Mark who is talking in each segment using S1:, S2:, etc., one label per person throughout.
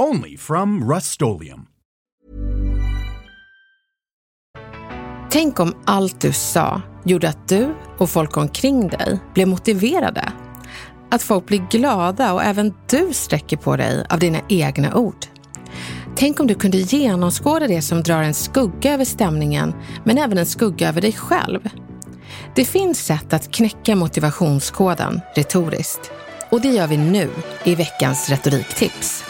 S1: Only from rustolium
S2: Tänk om allt du sa gjorde att du och folk omkring dig blev motiverade. Att folk blir glada och även du sträcker på dig av dina egna ord. Tänk om du kunde genomskåda det som drar en skugga över stämningen, men även en skugga över dig själv. Det finns sätt att knäcka motivationskoden retoriskt. Och det gör vi nu i veckans retoriktips.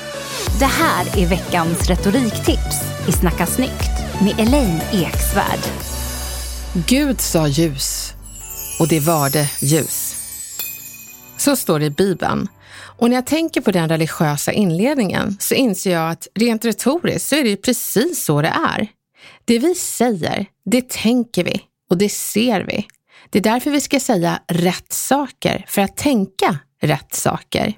S3: Det här är veckans retoriktips i Snacka snyggt med Elaine Eksvärd.
S2: Gud sa ljus och det varde ljus. Så står det i Bibeln. Och när jag tänker på den religiösa inledningen så inser jag att rent retoriskt så är det precis så det är. Det vi säger, det tänker vi och det ser vi. Det är därför vi ska säga rätt saker, för att tänka rätt saker.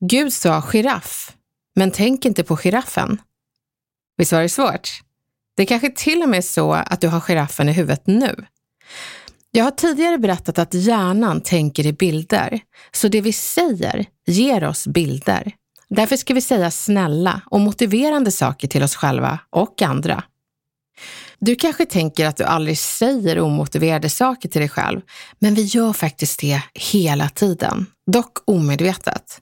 S2: Gud sa giraff, men tänk inte på giraffen. Visst var det svårt? Det är kanske till och med är så att du har giraffen i huvudet nu. Jag har tidigare berättat att hjärnan tänker i bilder, så det vi säger ger oss bilder. Därför ska vi säga snälla och motiverande saker till oss själva och andra. Du kanske tänker att du aldrig säger omotiverade saker till dig själv, men vi gör faktiskt det hela tiden, dock omedvetet.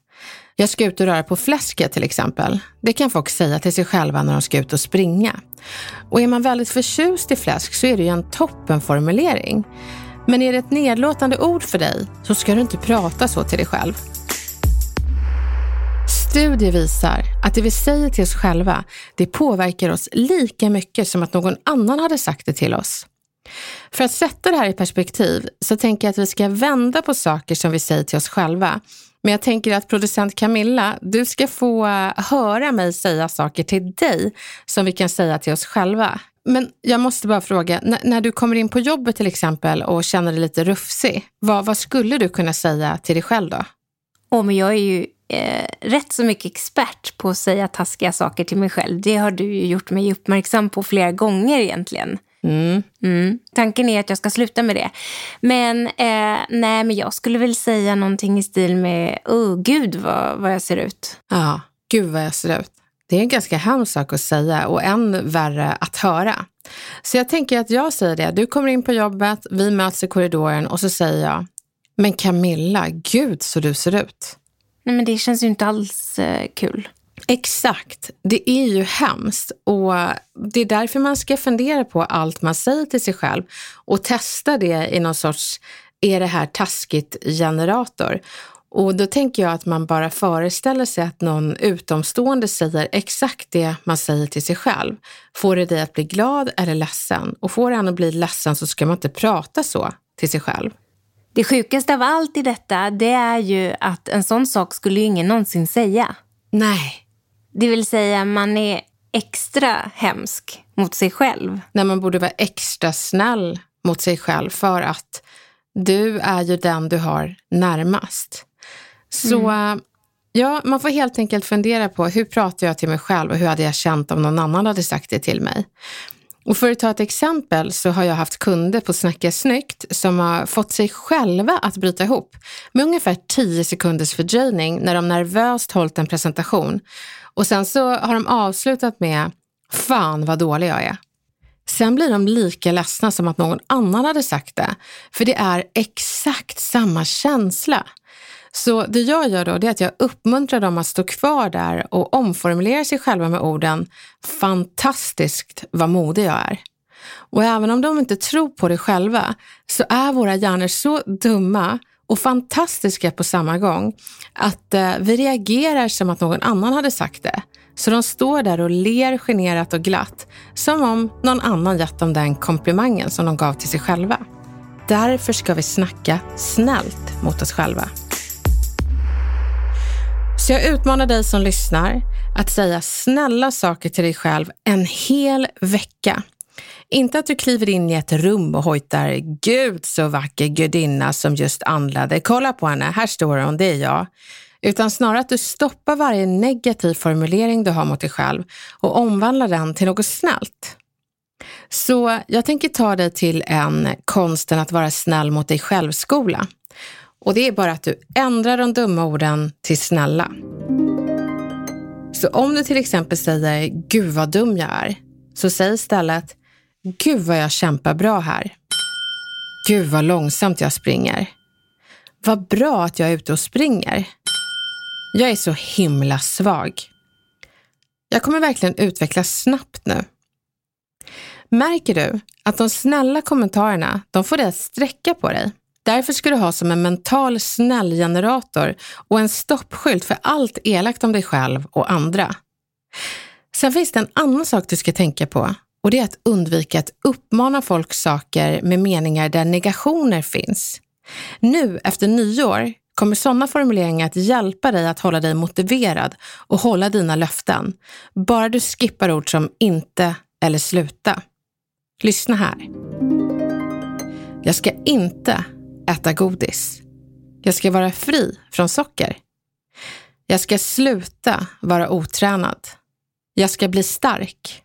S2: Jag ska ut och röra på fläsket till exempel. Det kan folk säga till sig själva när de ska ut och springa. Och är man väldigt förtjust i fläsk så är det ju en toppenformulering. Men är det ett nedlåtande ord för dig så ska du inte prata så till dig själv. Studier visar att det vi säger till oss själva, det påverkar oss lika mycket som att någon annan hade sagt det till oss. För att sätta det här i perspektiv så tänker jag att vi ska vända på saker som vi säger till oss själva. Men jag tänker att producent Camilla, du ska få höra mig säga saker till dig som vi kan säga till oss själva. Men jag måste bara fråga, när, du kommer in på jobbet till exempel och känner dig lite rufsig, vad, vad skulle du kunna säga till dig själv då?
S3: Oh, men jag är ju eh, rätt så mycket expert på att säga taskiga saker till mig själv. Det har du ju gjort mig uppmärksam på flera gånger egentligen. Mm. Mm. Tanken är att jag ska sluta med det. Men, eh, nej, men jag skulle väl säga någonting i stil med, oh, gud vad, vad jag ser ut.
S2: Ja, gud vad jag ser ut. Det är en ganska hemsk sak att säga och än värre att höra. Så jag tänker att jag säger det. Du kommer in på jobbet, vi möts i korridoren och så säger jag, men Camilla, gud så du ser ut.
S3: Nej men det känns ju inte alls eh, kul.
S2: Exakt. Det är ju hemskt och det är därför man ska fundera på allt man säger till sig själv och testa det i någon sorts, är det här taskigt generator? Och då tänker jag att man bara föreställer sig att någon utomstående säger exakt det man säger till sig själv. Får det dig att bli glad eller ledsen? Och får en att bli ledsen så ska man inte prata så till sig själv.
S3: Det sjukaste av allt i detta, det är ju att en sån sak skulle ju ingen någonsin säga.
S2: Nej.
S3: Det vill säga, man är extra hemsk mot sig själv.
S2: När man borde vara extra snäll mot sig själv för att du är ju den du har närmast. Så mm. ja, man får helt enkelt fundera på hur pratar jag till mig själv och hur hade jag känt om någon annan hade sagt det till mig. Och för att ta ett exempel så har jag haft kunder på Snacka snyggt som har fått sig själva att bryta ihop med ungefär 10 sekunders fördröjning när de nervöst hållit en presentation. Och sen så har de avslutat med Fan vad dålig jag är. Sen blir de lika ledsna som att någon annan hade sagt det, för det är exakt samma känsla. Så det jag gör då det är att jag uppmuntrar dem att stå kvar där och omformulera sig själva med orden fantastiskt vad modig jag är. Och även om de inte tror på det själva så är våra hjärnor så dumma och fantastiska på samma gång att eh, vi reagerar som att någon annan hade sagt det. Så de står där och ler generat och glatt som om någon annan gett dem den komplimangen som de gav till sig själva. Därför ska vi snacka snällt mot oss själva. Så jag utmanar dig som lyssnar att säga snälla saker till dig själv en hel vecka. Inte att du kliver in i ett rum och hojtar Gud så vacker gudinna som just anlände, Kolla på henne, här står hon, det är jag. Utan snarare att du stoppar varje negativ formulering du har mot dig själv och omvandlar den till något snällt. Så jag tänker ta dig till en konsten att vara snäll mot dig själv-skola. Och det är bara att du ändrar de dumma orden till snälla. Så om du till exempel säger Gud vad dum jag är, så säg istället Gud vad jag kämpar bra här. Gud vad långsamt jag springer. Vad bra att jag är ute och springer. Jag är så himla svag. Jag kommer verkligen utvecklas snabbt nu. Märker du att de snälla kommentarerna, de får dig att sträcka på dig? Därför ska du ha som en mental snällgenerator och en stoppskylt för allt elakt om dig själv och andra. Sen finns det en annan sak du ska tänka på och det är att undvika att uppmana folk saker med meningar där negationer finns. Nu efter nyår kommer sådana formuleringar att hjälpa dig att hålla dig motiverad och hålla dina löften. Bara du skippar ord som inte eller sluta. Lyssna här. Jag ska inte äta godis. Jag ska vara fri från socker. Jag ska sluta vara otränad. Jag ska bli stark.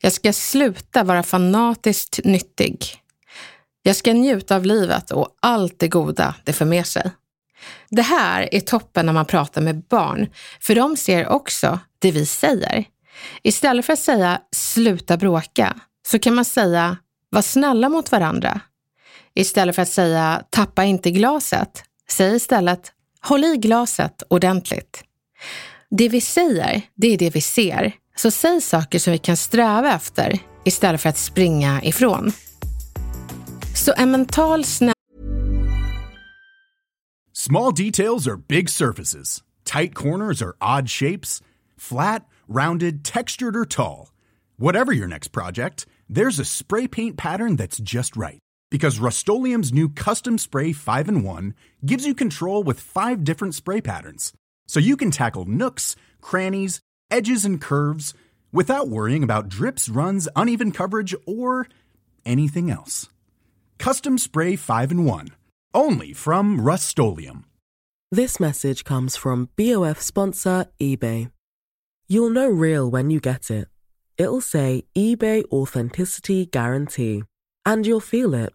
S2: Jag ska sluta vara fanatiskt nyttig. Jag ska njuta av livet och allt det goda det för med sig. Det här är toppen när man pratar med barn, för de ser också det vi säger. Istället för att säga sluta bråka så kan man säga var snälla mot varandra. Istället för att säga tappa inte glaset, säg istället håll i glaset ordentligt. Det vi säger, det är det vi ser. Så säg saker som vi kan sträva efter istället för att springa ifrån. Så en mental snäll...
S1: Small details are big surfaces. Tight corners are odd shapes. Flat, rounded, textured or tall. Whatever your next project, there's a spray paint pattern that's just right. Because Rust new Custom Spray 5 in 1 gives you control with five different spray patterns. So you can tackle nooks, crannies, edges, and curves without worrying about drips, runs, uneven coverage, or anything else. Custom Spray 5 in 1. Only from Rust
S4: This message comes from BOF sponsor eBay. You'll know real when you get it. It'll say eBay Authenticity Guarantee. And you'll feel it.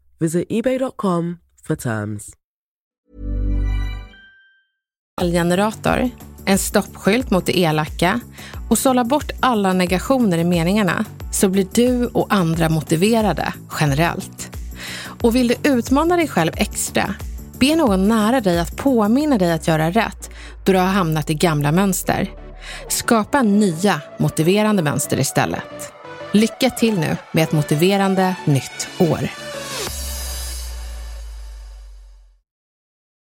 S4: Visit eBay.com for terms.
S2: generator, en stoppskylt mot det elaka och sålla bort alla negationer i meningarna så blir du och andra motiverade generellt. Och vill du utmana dig själv extra, be någon nära dig att påminna dig att göra rätt då du har hamnat i gamla mönster. Skapa nya motiverande mönster istället. Lycka till nu med ett motiverande nytt år.